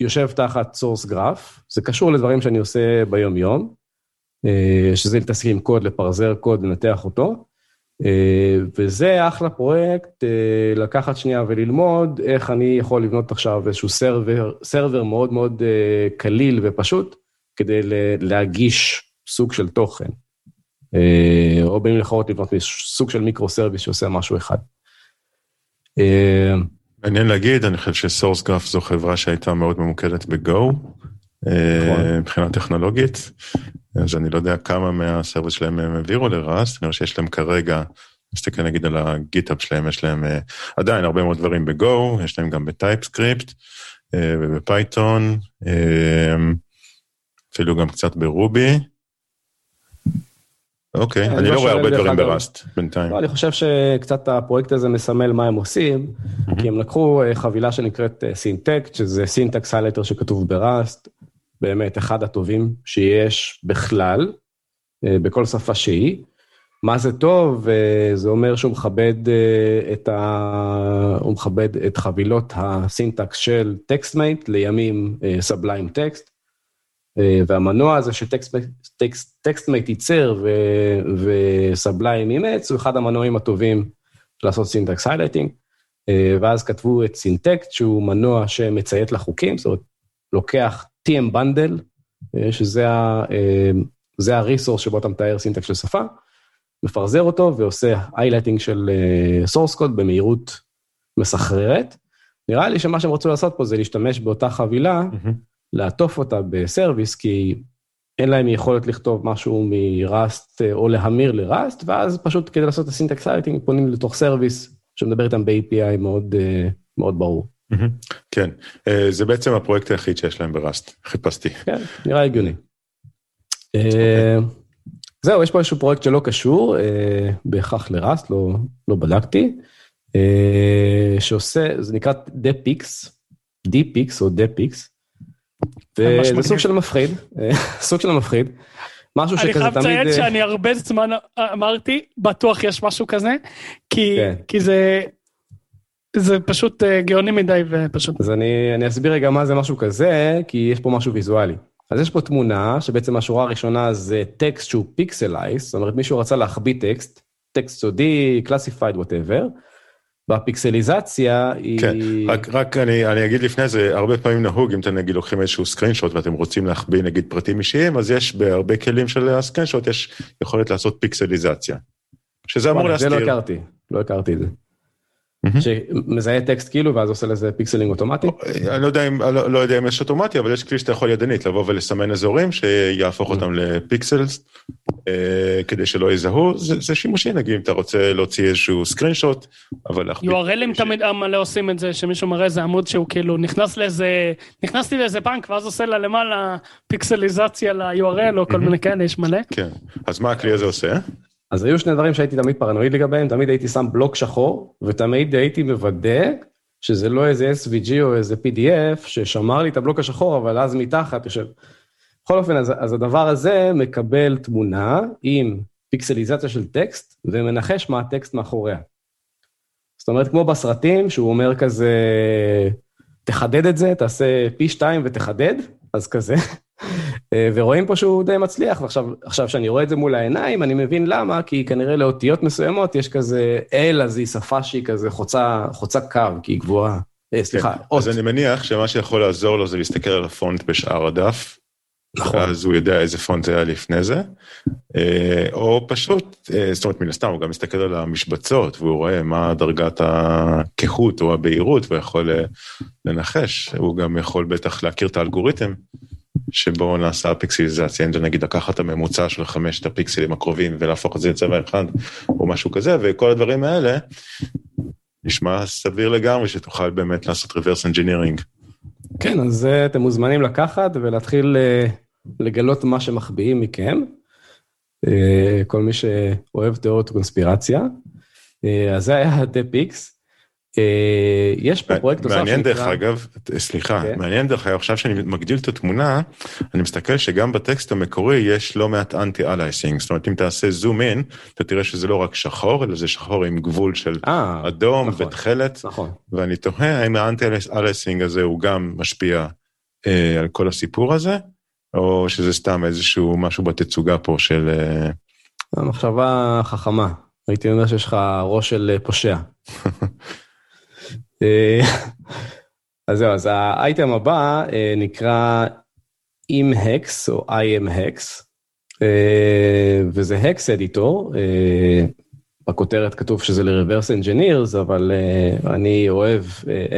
יושב תחת Sourcegraph, זה קשור לדברים שאני עושה ביום-יום, שזה להתעסק עם קוד, לפרזר קוד, לנתח אותו. אה, וזה אחלה פרויקט, אה, לקחת שנייה וללמוד איך אני יכול לבנות עכשיו איזשהו server, server מאוד מאוד אה, קליל ופשוט, כדי להגיש סוג של תוכן. או במילים אחרות לבנות סוג של micro service שעושה משהו אחד. מעניין להגיד, אני חושב ש Sourcegraph זו חברה שהייתה מאוד ממוקדת ב Go. מבחינה טכנולוגית. אז אני לא יודע כמה מה service שלהם הם העבירו ל Rust, אני חושב שיש להם כרגע, נסתכל נגיד על ה GitHub שלהם, יש להם אה, עדיין הרבה מאוד דברים ב Go, יש להם גם בטייפסקריפט uh, ובפייתון, אפילו גם קצת ב Ruby. אוקיי, אני לא, לא רואה הרבה דברים ב Rust בינתיים. לא, אני חושב שקצת הפרויקט הזה מסמל מה הם עושים, כי הם לקחו חבילה שנקראת syntect, שזה syntax highlighter שכתוב ב Rust, באמת אחד הטובים שיש בכלל, אה, בכל שפה שהיא. מה זה טוב? אה, זה אומר שהוא מכבד אה, את, ה... הוא מכבד את חבילות ה syntax של TextMate, לימים Sublime Text, והמנוע הזה ש TextMate ייצר ו... ו Sublime אימץ, הוא אחד המנועים הטובים לעשות syntax highlighting. ואז כתבו את syntect, שהוא מנוע שמציית לחוקים, זאת אומרת, לוקח TM bundle, אה, שזה אה, ה resource שבו אתה מתאר syntax של שפה, מפרזר אותו ועושה highlighting של source code במהירות מסחררת. נראה לי שמה שהם רצו לעשות פה זה להשתמש באותה חבילה. לעטוף אותה ב service, כי אין להם יכולת לכתוב משהו מ Rust או להמיר ל Rust, ואז פשוט כדי לעשות את ה syntax highlighting פונים לתוך service שמדבר איתם ב-API מאוד, מאוד ברור. כן, אה, זה בעצם הפרויקט היחיד שיש להם ב Rust, חיפשתי. כן, נראה הגיוני. אה, זהו, יש פה איזשהו פרויקט שלא קשור אה, בהכרח ל Rust, לא, לא בדקתי, שעושה, זה נקרא Depix, Depix או Depix, וזה סוג של מפחיד, *laughs* סוג של מפחיד. משהו שכזה תמיד... אני חייב לציין שאני הרבה זמן אמרתי, בטוח יש משהו כזה, כי, כן. כי זה זה פשוט אה, גאוני מדי ופשוט. אז אני, אני אסביר רגע מה זה משהו כזה, כי יש פה משהו ויזואלי. אז יש פה תמונה, שבעצם השורה הראשונה זה טקסט שהוא pixelize, זאת אומרת מישהו רצה להחביא טקסט, טקסט סודי, classified whatever, והפיקסליזציה היא... כן, רק, רק אני, אני אגיד לפני זה, הרבה פעמים נהוג, אם אתם נגיד לוקחים איזשהו screenshot ואתם רוצים להחביא נגיד פרטים אישיים, אז יש בהרבה כלים של ה screenshot, יש יכולת לעשות פיקסליזציה. שזה אמור להסתיר. זה לא הכרתי, לא הכרתי את זה. שמזהה טקסט כאילו ואז עושה לזה pixeling אוטומטי? אני לא יודע אם, לא, לא יודע אם יש אוטומטי, אבל יש כלי שאתה יכול ידנית לבוא ולסמן אזורים שיהפוך אותם ל pixels אה, כדי שלא יזהו, זה, זה שימושי נגיד אם אתה רוצה להוציא איזשהו סקרין שוט, אבל... URLים תמיד מלא עושים את זה, שמישהו מראה איזה עמוד שהוא כאילו נכנס לאיזה, נכנסתי לאיזה בנק ואז עושה לה למעלה פיקסליזציה ל-URL או כל מיני כאלה, יש מלא. כן, אז מה הכלי הזה עושה? אז היו שני דברים שהייתי תמיד פרנואיד לגביהם, תמיד הייתי שם בלוק שחור, ותמיד הייתי מוודא שזה לא איזה SVG או איזה PDF ששמר לי את הבלוק השחור, אבל אז מתחת יושב. בכל אופן, אז, אז הדבר הזה מקבל תמונה עם פיקסליזציה של טקסט, ומנחש מה הטקסט מאחוריה. זאת אומרת, כמו בסרטים, שהוא אומר כזה, תחדד את זה, תעשה פי שתיים ותחדד, אז כזה. *laughs* ורואים פה שהוא די מצליח, ועכשיו עכשיו שאני רואה את זה מול העיניים, אני מבין למה, כי כנראה לאותיות מסוימות יש כזה אל, אז היא שפה שהיא כזה חוצה, חוצה קו, כי היא גבוהה. אה, סליחה, כן. אז אני מניח שמה שיכול לעזור לו זה להסתכל על הפונט בשאר הדף. נכון. אז הוא יודע איזה פונט זה היה לפני זה. אה, או פשוט, אה, זאת אומרת, מן הסתם, הוא גם מסתכל על המשבצות, והוא רואה מה דרגת הכהות או הבהירות, ויכול לנחש. הוא גם יכול בטח להכיר את האלגוריתם שבו נעשה הפיקסליזציה, אם זה נגיד לקחת את הממוצע של חמשת הפיקסלים הקרובים ולהפוך את זה לצבע אחד, או משהו כזה, וכל הדברים האלה, נשמע סביר לגמרי שתוכל באמת לעשות reverse engineering. כן, אז אתם מוזמנים לקחת ולהתחיל אה, לגלות מה שמחביאים מכם. אה, כל מי שאוהב תיאוריות קונספירציה. אה, אז זה היה. אה, יש פה פרויקט נוסף שנקרא... מעניין דרך אגב, סליחה, כן. מעניין דרך אגב, עכשיו שאני מגדיל את התמונה, אני מסתכל שגם בטקסט המקורי יש לא מעט אנטי אלייסינג, זאת אומרת אם תעשה זום אין, אתה תראה שזה לא רק שחור, אלא זה שחור עם גבול של 아, אה, אדום נכון, ותכלת, נכון. ואני תוהה האם האנטי אלייסינג הזה הוא גם משפיע אה, על כל הסיפור הזה, או שזה סתם איזשהו משהו בתצוגה פה של... אה... המחשבה חכמה, הייתי אומר שיש לך ראש של פושע. *laughs* אה, אז זהו, אז האייטם הבא אה, נקרא IMHEX או IMHEX, אה, וזה hex editor. בכותרת כתוב שזה ל-reverse engineers, אבל אני אוהב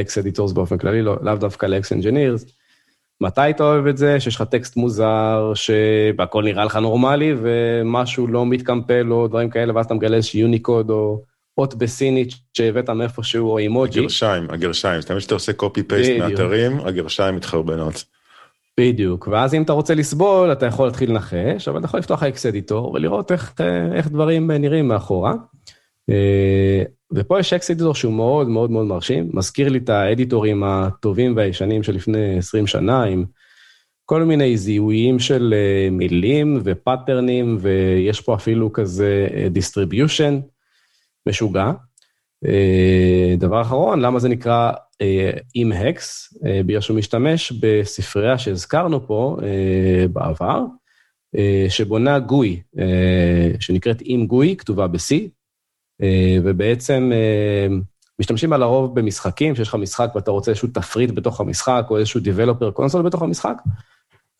hex editors באופן כללי, לא, לאו דווקא ל hex engineers. מתי אתה אוהב את זה? שיש לך טקסט מוזר, שהכל נראה לך נורמלי, ומשהו לא מתקמפל או דברים כאלה, ואז אתה מגלה איזשהו Unicode או אות בסינית שהבאת מאיפשהו או אימוג'י. הגרשיים, הגרשיים, זאת אומרת שאתה עושה copy paste מאתרים, הגרשיים מתחרבנות. בדיוק, ואז אם אתה רוצה לסבול, אתה יכול להתחיל לנחש, אבל אתה יכול לפתוח hex editor ולראות איך, איך דברים נראים מאחורה. אה, ופה יש hex editor שהוא מאוד מאוד מאוד מרשים, מזכיר לי את האדיטורים הטובים והישנים של לפני 20 שנה, עם כל מיני זיהויים של אה, מילים ופאטרנים, ויש פה אפילו כזה distribution. משוגע. אה, דבר אחרון, למה זה נקרא עם אה? אה, בגלל שהוא משתמש בספרייה שהזכרנו פה בעבר, שבונה גוי, שנקראת עם גוי, כתובה ב-C, ובעצם משתמשים בה לרוב במשחקים, שיש לך משחק ואתה רוצה איזשהו תפריט בתוך המשחק, או איזשהו Developer Console בתוך המשחק,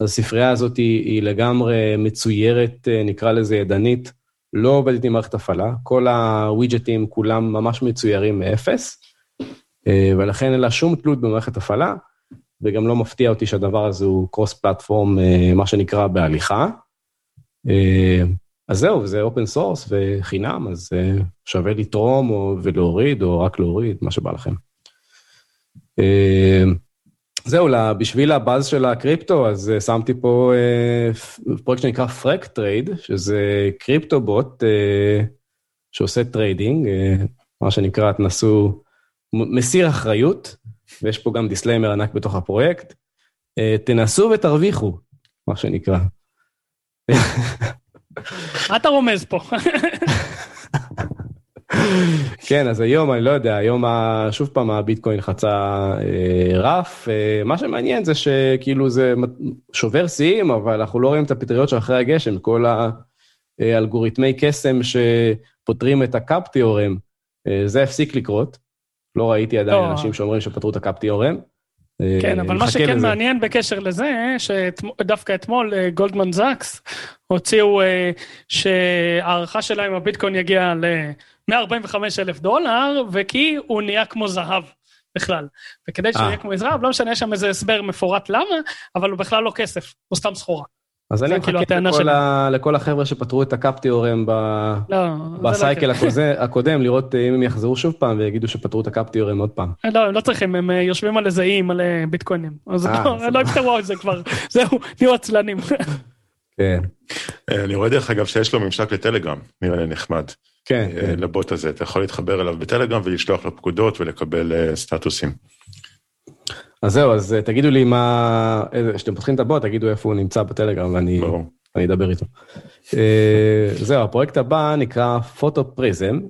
אז הספרייה הזאת היא, היא לגמרי מצוירת, נקרא לזה ידנית, לא עובדת עם מערכת הפעלה, כל הווידג'טים כולם ממש מצוירים מאפס, אה, ולכן אין לה שום תלות במערכת הפעלה, וגם לא מפתיע אותי שהדבר הזה הוא cross platform, אה, מה שנקרא, בהליכה. אה, אז זהו, זה open source וחינם, אז שווה לתרום או, ולהוריד, או רק להוריד, מה שבא לכם. זהו, בשביל הבאז של הקריפטו, אז אה, שמתי פה אה, פרויקט שנקרא Freqtrade, שזה crypto bot אה, שעושה trading, מה שנקרא, תנסו, מסיר אחריות, ויש פה גם disclaimer ענק בתוך הפרויקט. תנסו ותרוויחו, מה שנקרא. מה אתה רומז פה? *laughs* כן, אז היום, אני לא יודע, היום שוב פעם הביטקוין חצה אה, רף. אה, מה שמעניין זה שכאילו זה שובר שיאים, אבל אנחנו לא רואים את הפטריות של אחרי הגשם, כל האלגוריתמי קסם שפותרים את הקאפ תיאורם, אה, זה הפסיק לקרות. לא ראיתי עדיין לא. אנשים שאומרים שפתרו את הקאפ תיאורם. כן, אבל מה שכן לזה. מעניין בקשר לזה, שדווקא אתמול גולדמן זאקס הוציאו שההערכה שלהם הביטקוין יגיע ל... 145 אלף דולר, וכי הוא נהיה כמו זהב בכלל. וכדי שהוא אה. יהיה כמו זהב, לא משנה, יש שם איזה הסבר מפורט למה, אבל הוא בכלל לא כסף, הוא סתם סחורה. אז אני כאילו מחכה לכל, ה... לכל החבר'ה שפתרו את ה CAP theorem ב... לא, לא ב cycle לא הקודם, לראות אם הם יחזרו שוב פעם ויגידו שפתרו את ה CAP theorem עוד פעם. לא, הם לא צריכים, הם אה, יושבים על איזה איים, על אה, ביטקוינים. אז לא, לא יפתרו את זה כבר, *laughs* זהו, נהיו עצלנים. כן. אני רואה דרך אגב שיש לו ממשק לטלגרם, נראה לי נחמד. כן, אה. לבוט הזה, אתה יכול להתחבר אליו בטלגרם ולשלוח לו פקודות ולקבל אה, סטטוסים. אז זהו, אז uh, תגידו לי מה, כשאתם פותחים את הבוט, תגידו איפה הוא נמצא בטלגרם ואני אני אדבר איתו. זהו, הפרויקט הבא נקרא פוטו פריזם,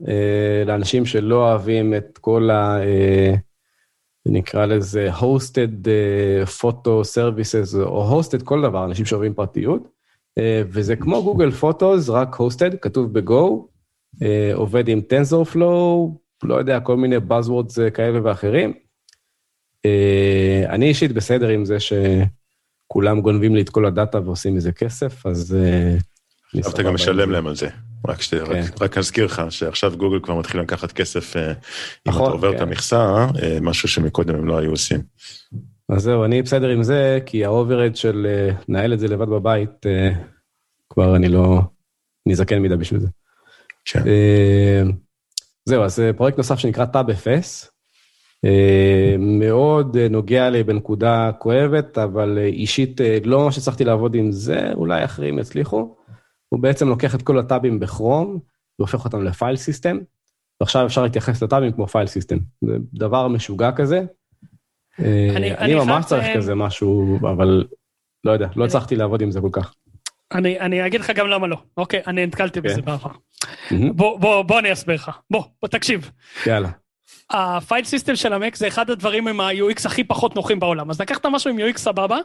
לאנשים שלא אוהבים את כל ה... נקרא לזה hosted photo services או hosted כל דבר, אנשים שאוהבים פרטיות, וזה כמו גוגל פוטוס, רק hosted, כתוב ב-go, עובד עם TensorFlow, לא יודע, כל מיני Buzzwords כאלה ואחרים. אני אישית בסדר עם זה שכולם גונבים לי את כל ה data ועושים מזה כסף, אז... עכשיו אתה גם משלם להם על זה. רק, שת, כן. רק, רק אזכיר לך שעכשיו גוגל כבר מתחיל לקחת כסף, נכון, אם אתה עובר כן. את המכסה, משהו שמקודם הם לא היו עושים. אז זהו, אני בסדר עם זה, כי ה overhead של לנהל את זה לבד בבית, כבר אני לא, אני זקן מדי בשביל זה. כן. זהו, אז פרויקט נוסף שנקרא TabFS, מאוד נוגע לי בנקודה כואבת, אבל אישית לא ממש הצלחתי לעבוד עם זה, אולי אחרים יצליחו. הוא בעצם לוקח את כל הטאבים בכרום, והופך אותם ל file system, ועכשיו אפשר להתייחס לטאבים כמו file system. זה דבר משוגע כזה. אני, אני ממש צריך כזה משהו, אבל לא יודע, לא הצלחתי לעבוד עם זה כל כך. אני, אני אגיד לך גם למה לא. אוקיי, אני נתקלתי okay. בזה בעבר. בוא, בוא, בוא אני אסביר לך. בוא, בוא תקשיב. יאללה. ה file system של המק זה אחד הדברים עם ה-UX הכי פחות נוחים בעולם. אז לקחת משהו עם UX סבבה,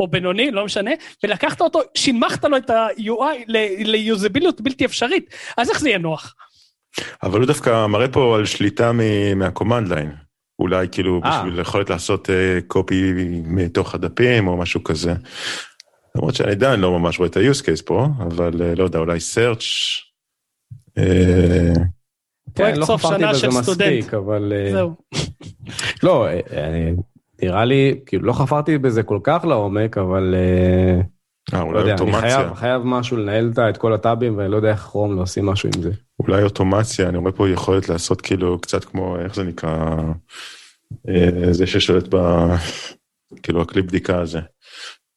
או בינוני, לא משנה, ולקחת אותו, שהנמכת לו את ה-UI ל usability בלתי אפשרית, אז איך זה יהיה נוח? אבל הוא דווקא מראה פה על שליטה מה command line. אולי כאילו אה. אה. בשביל יכולת לעשות copy אה, מתוך הדפים או משהו כזה. למרות שאני עדיין לא ממש רואה את ה-use case פה, אבל אה, לא יודע, אולי search. פרויקט כן, סוף שנה של סטודנט. אבל... זהו. *laughs* לא, נראה לי, כאילו לא חפרתי בזה כל כך לעומק, אבל... אה, אולי לא יודע, אוטומציה. אני חייב, חייב משהו לנהל את כל הטאבים, ואני לא יודע איך כרום לא עושים משהו עם זה. אולי אוטומציה, אני רואה פה יכולת לעשות כאילו קצת כמו, איך זה נקרא, זה ששולט ב... *laughs* כאילו הכלי בדיקה הזה.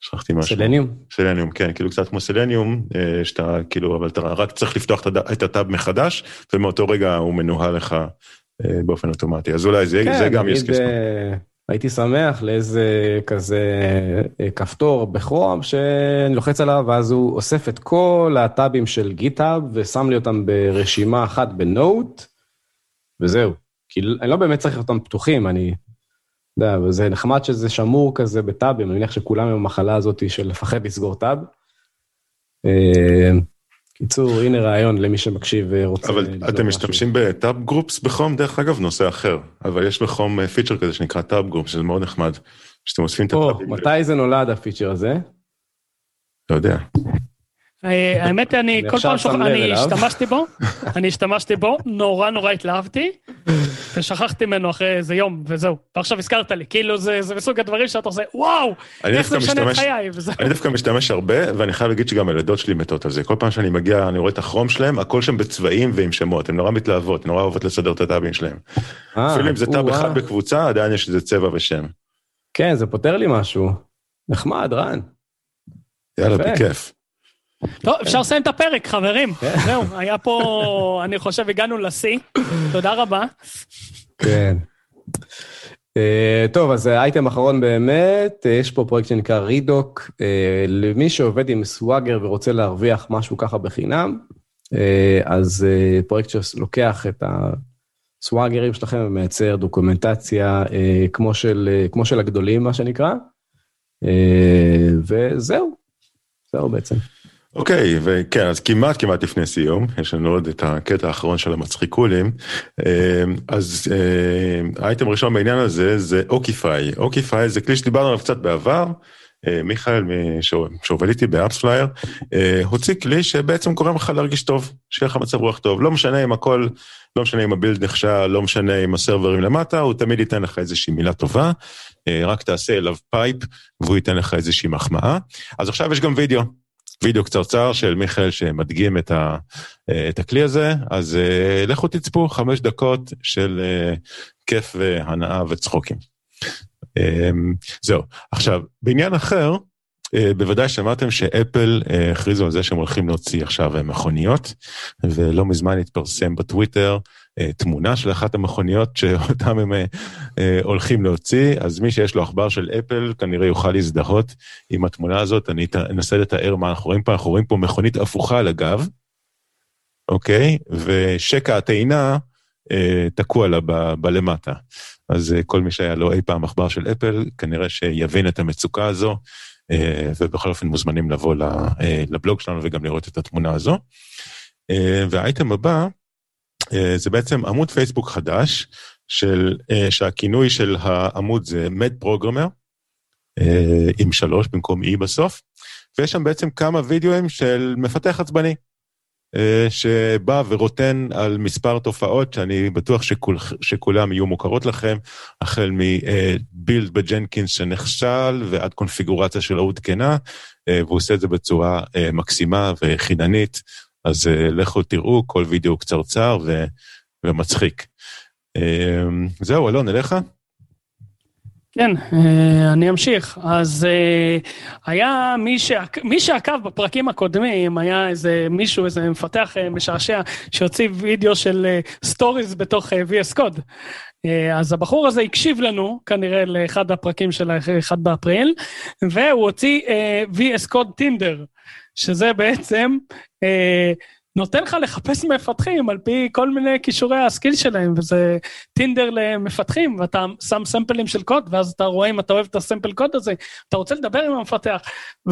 שכחתי משהו. סלניום? סלניום, כן, כאילו קצת כמו סלניום, שאתה כאילו, אבל אתה רק צריך לפתוח את הטאב מחדש, ומאותו רגע הוא מנוהל לך באופן אוטומטי. אז אולי זה, כן, זה גם יש כסף. הייתי שמח לאיזה כזה אה, כפתור בכרום שאני לוחץ עליו ואז הוא אוסף את כל הטאבים של גיטאב ושם לי אותם ברשימה אחת בנוט וזהו. כי אני לא באמת צריך אותם פתוחים, אני... יודע, וזה נחמד שזה שמור כזה בטאבים, אני מניח שכולם עם המחלה הזאת של לפחד לסגור טאב. אה, קיצור, הנה רעיון למי שמקשיב ורוצה... אבל אתם משתמשים ב tab groups בכרום, דרך אגב, נושא אחר, אבל יש בכרום פיצ'ר אה, כזה שנקרא tab groups, שזה מאוד נחמד, שאתם אוספים את הטאבים. מתי זה נולד הפיצ'ר הזה? לא יודע. אה, האמת, אני כל פעם שוכח, אני השתמשתי בו, *laughs* אני השתמשתי בו, נורא נורא התלהבתי, ושכחתי ממנו אחרי איזה יום, וזהו. ועכשיו הזכרת לי, כאילו זה מסוג הדברים שאתה עושה, וואו, איך זה משנה את חיי, וזהו. אני דווקא משתמש הרבה, ואני חייב להגיד שגם הילדות שלי מתות על זה. כל פעם שאני מגיע, אני רואה את הכרום שלהם, הכל שם בצבעים ועם שמות, הן נורא מתלהבות, הן נורא אוהבות לסדר את הטאבים שלהם. אה, אפילו אם זה טאב אחד בקבוצה, עדיין יש איזה צבע ושם. כן, זה פותר לי משהו. נחמד, רן. יאללה, בכיף. טוב, אפשר לסיים את הפרק, חברים. כן. זהו, היה פה, אני חושב, הגענו לשיא. תודה רבה. כן. Uh, טוב, אז אייטם אחרון באמת, יש פה פרויקט שנקרא רידוק, uh, למי שעובד עם סוואגר ורוצה להרוויח משהו ככה בחינם, uh, אז פרויקט שלוקח את הסוואגרים שלכם ומייצר דוקומנטציה כמו, של, כמו של הגדולים, מה שנקרא, וזהו, זהו בעצם. אוקיי, וכן, אז כמעט כמעט לפני סיום, יש לנו עוד את הקטע האחרון של המצחיקולים. אמ, אז אמ, האייטם הראשון בעניין הזה זה אוקיפיי. אוקיפיי זה כלי שדיברנו עליו קצת בעבר. אה, מיכאל שעובד איתי ב AppsFlyer, אה, הוציא כלי שבעצם גורם לך להרגיש טוב, שיהיה לך מצב רוח טוב. לא משנה אם הכל, לא משנה אם ה build נכשל, לא משנה אם הסרברים למטה, הוא תמיד ייתן לך איזושהי מילה טובה, אה, רק תעשה אליו pipe והוא ייתן לך איזושהי מחמאה. אז עכשיו יש גם וידאו. וידאו קצרצר של מיכאל שמדגים את, ה, אה, את הכלי הזה, אז uh, לכו תצפו חמש דקות של uh, כיף והנאה וצחוקים. Um, זהו. עכשיו, בעניין אחר, uh, בוודאי שמעתם שאפל הכריזו על זה שהם הולכים להוציא עכשיו מכוניות, ולא מזמן התפרסם בטוויטר אה, תמונה של אחת המכוניות שאותם הם אה, אה, הולכים להוציא, אז מי שיש לו עכבר של אפל כנראה יוכל להזדהות עם התמונה הזאת. אני אנסה לתאר מה אנחנו רואים פה, אנחנו רואים פה מכונית הפוכה על הגב, אוקיי? ושקע הטעינה תקוע לה בלמטה. אז כל מי שהיה לו אי פעם עכבר של אפל, כנראה שיבין את המצוקה הזו, ובכל אופן מוזמנים לבוא לבלוג שלנו וגם לראות את התמונה הזו. והאייטם הבא, זה בעצם עמוד פייסבוק חדש, של, שהכינוי של העמוד זה Med Programmer, עם שלוש במקום E בסוף, ויש שם בעצם כמה וידאוים של מפתח עצבני, שבא ורוטן על מספר תופעות שאני בטוח שכול, שכולם יהיו מוכרות לכם, החל מבילד בג'נקינס שנכשל ועד קונפיגורציה שלא עודכנה, והוא עושה את זה בצורה מקסימה וחיננית, אז לכו תראו, כל וידאו קצרצר ומצחיק. זהו, אלון, אליך? כן, אה, אני אמשיך. אז אה, היה מי, שעק... מי שעקב בפרקים הקודמים, היה איזה מישהו, איזה מפתח אה, משעשע, שהוציא וידאו של stories בתוך VS Code. אז הבחור הזה הקשיב לנו, כנראה לאחד הפרקים של ה-1 באפריל, והוא הוציא VS Code טינדר, שזה בעצם נותן לך לחפש מפתחים על פי כל מיני כישורי ה skill שלהם, וזה טינדר למפתחים, ואתה שם סמפלים של קוד, ואז אתה רואה אם אתה אוהב את הסמפל קוד הזה, אתה רוצה לדבר עם המפתח,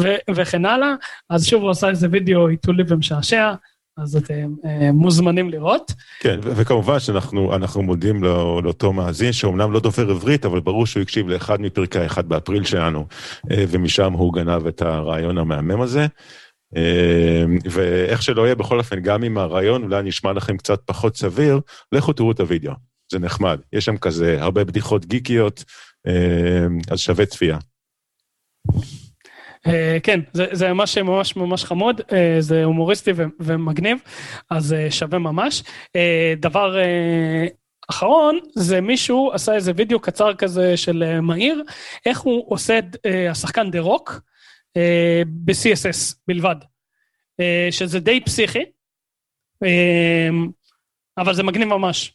ו- וכן הלאה. אז שוב הוא עשה איזה וידאו עיתולי ומשעשע. אז אתם אה, מוזמנים לראות. כן, ו- וכמובן שאנחנו מודים לא, לאותו מאזין, שאומנם לא דובר עברית, אבל ברור שהוא הקשיב לאחד מפרקי האחד באפריל שלנו, אה, ומשם הוא גנב את הרעיון המהמם הזה. אמ, ואיך שלא יהיה, בכל אופן, גם אם הרעיון אולי נשמע לכם קצת פחות סביר, לכו תראו את הוידאו, זה נחמד. יש שם כזה הרבה בדיחות גיקיות, אמ, אז שווה צפייה. Uh, כן, זה, זה ממש ממש ממש חמוד, uh, זה הומוריסטי ומגניב, אז uh, שווה ממש. דבר אחרון, זה מישהו עשה איזה וידאו קצר כזה של מהיר, איך הוא עושה השחקן דה רוק, אה, ב-CSS בלבד, אה, שזה די פסיכי, אה, אבל זה מגניב ממש,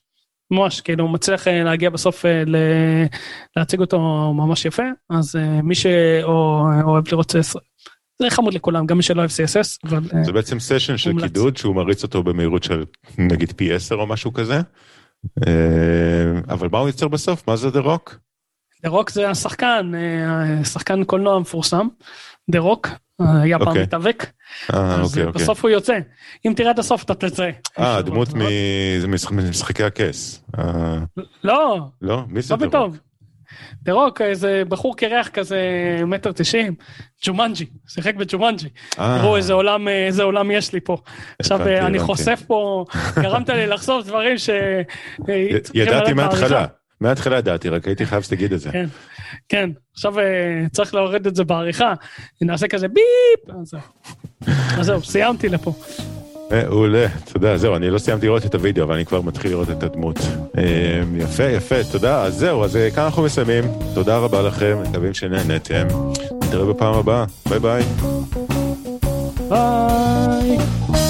ממש, כאילו הוא מצליח להגיע בסוף להציג אותו ממש יפה, אז מי שאוהב לראות CSS, זה חמוד לכולם, גם מי שלא אוהב CSS, אבל... זה בעצם session של קידוד שהוא מריץ אותו במהירות של נגיד פי 10 או משהו כזה, אבל מה הוא יוצר בסוף? מה זה דה רוק? דה רוק זה השחקן, שחקן קולנוע מפורסם, דה רוק, היה פעם אוקיי. מתאבק, אז אוקיי, אוקיי. בסוף הוא יוצא. אם תראה עד הסוף אתה תצא. אה, דמות ממשחקי הכס. אה. לא. לא? מי זה דה רוק? דה רוק, איזה בחור קרח כזה, מטר תשעים, ג'ומנג'י, שיחק בג'ומנג'י. אה. תראו איזה עולם, איזה עולם יש לי פה. עכשיו אני חושף פה, גרמת לי לחשוף דברים ש... ידעתי מההתחלה. מההתחלה ידעתי, רק הייתי חייב שתגיד את זה. כן, כן, עכשיו אה, צריך להוריד את זה בעריכה, נעשה כזה ביפ, אז זהו, סיימתי לפה. מעולה, תודה, זהו, אני לא סיימתי לראות את הוידאו, אבל אני כבר מתחיל לראות את הדמות. אה, יפה, יפה, תודה, אז זהו, אז אה, כאן אנחנו מסיימים, תודה רבה לכם, מקווים שנהנתם, נתראה בפעם הבאה, ביי ביי. ביי.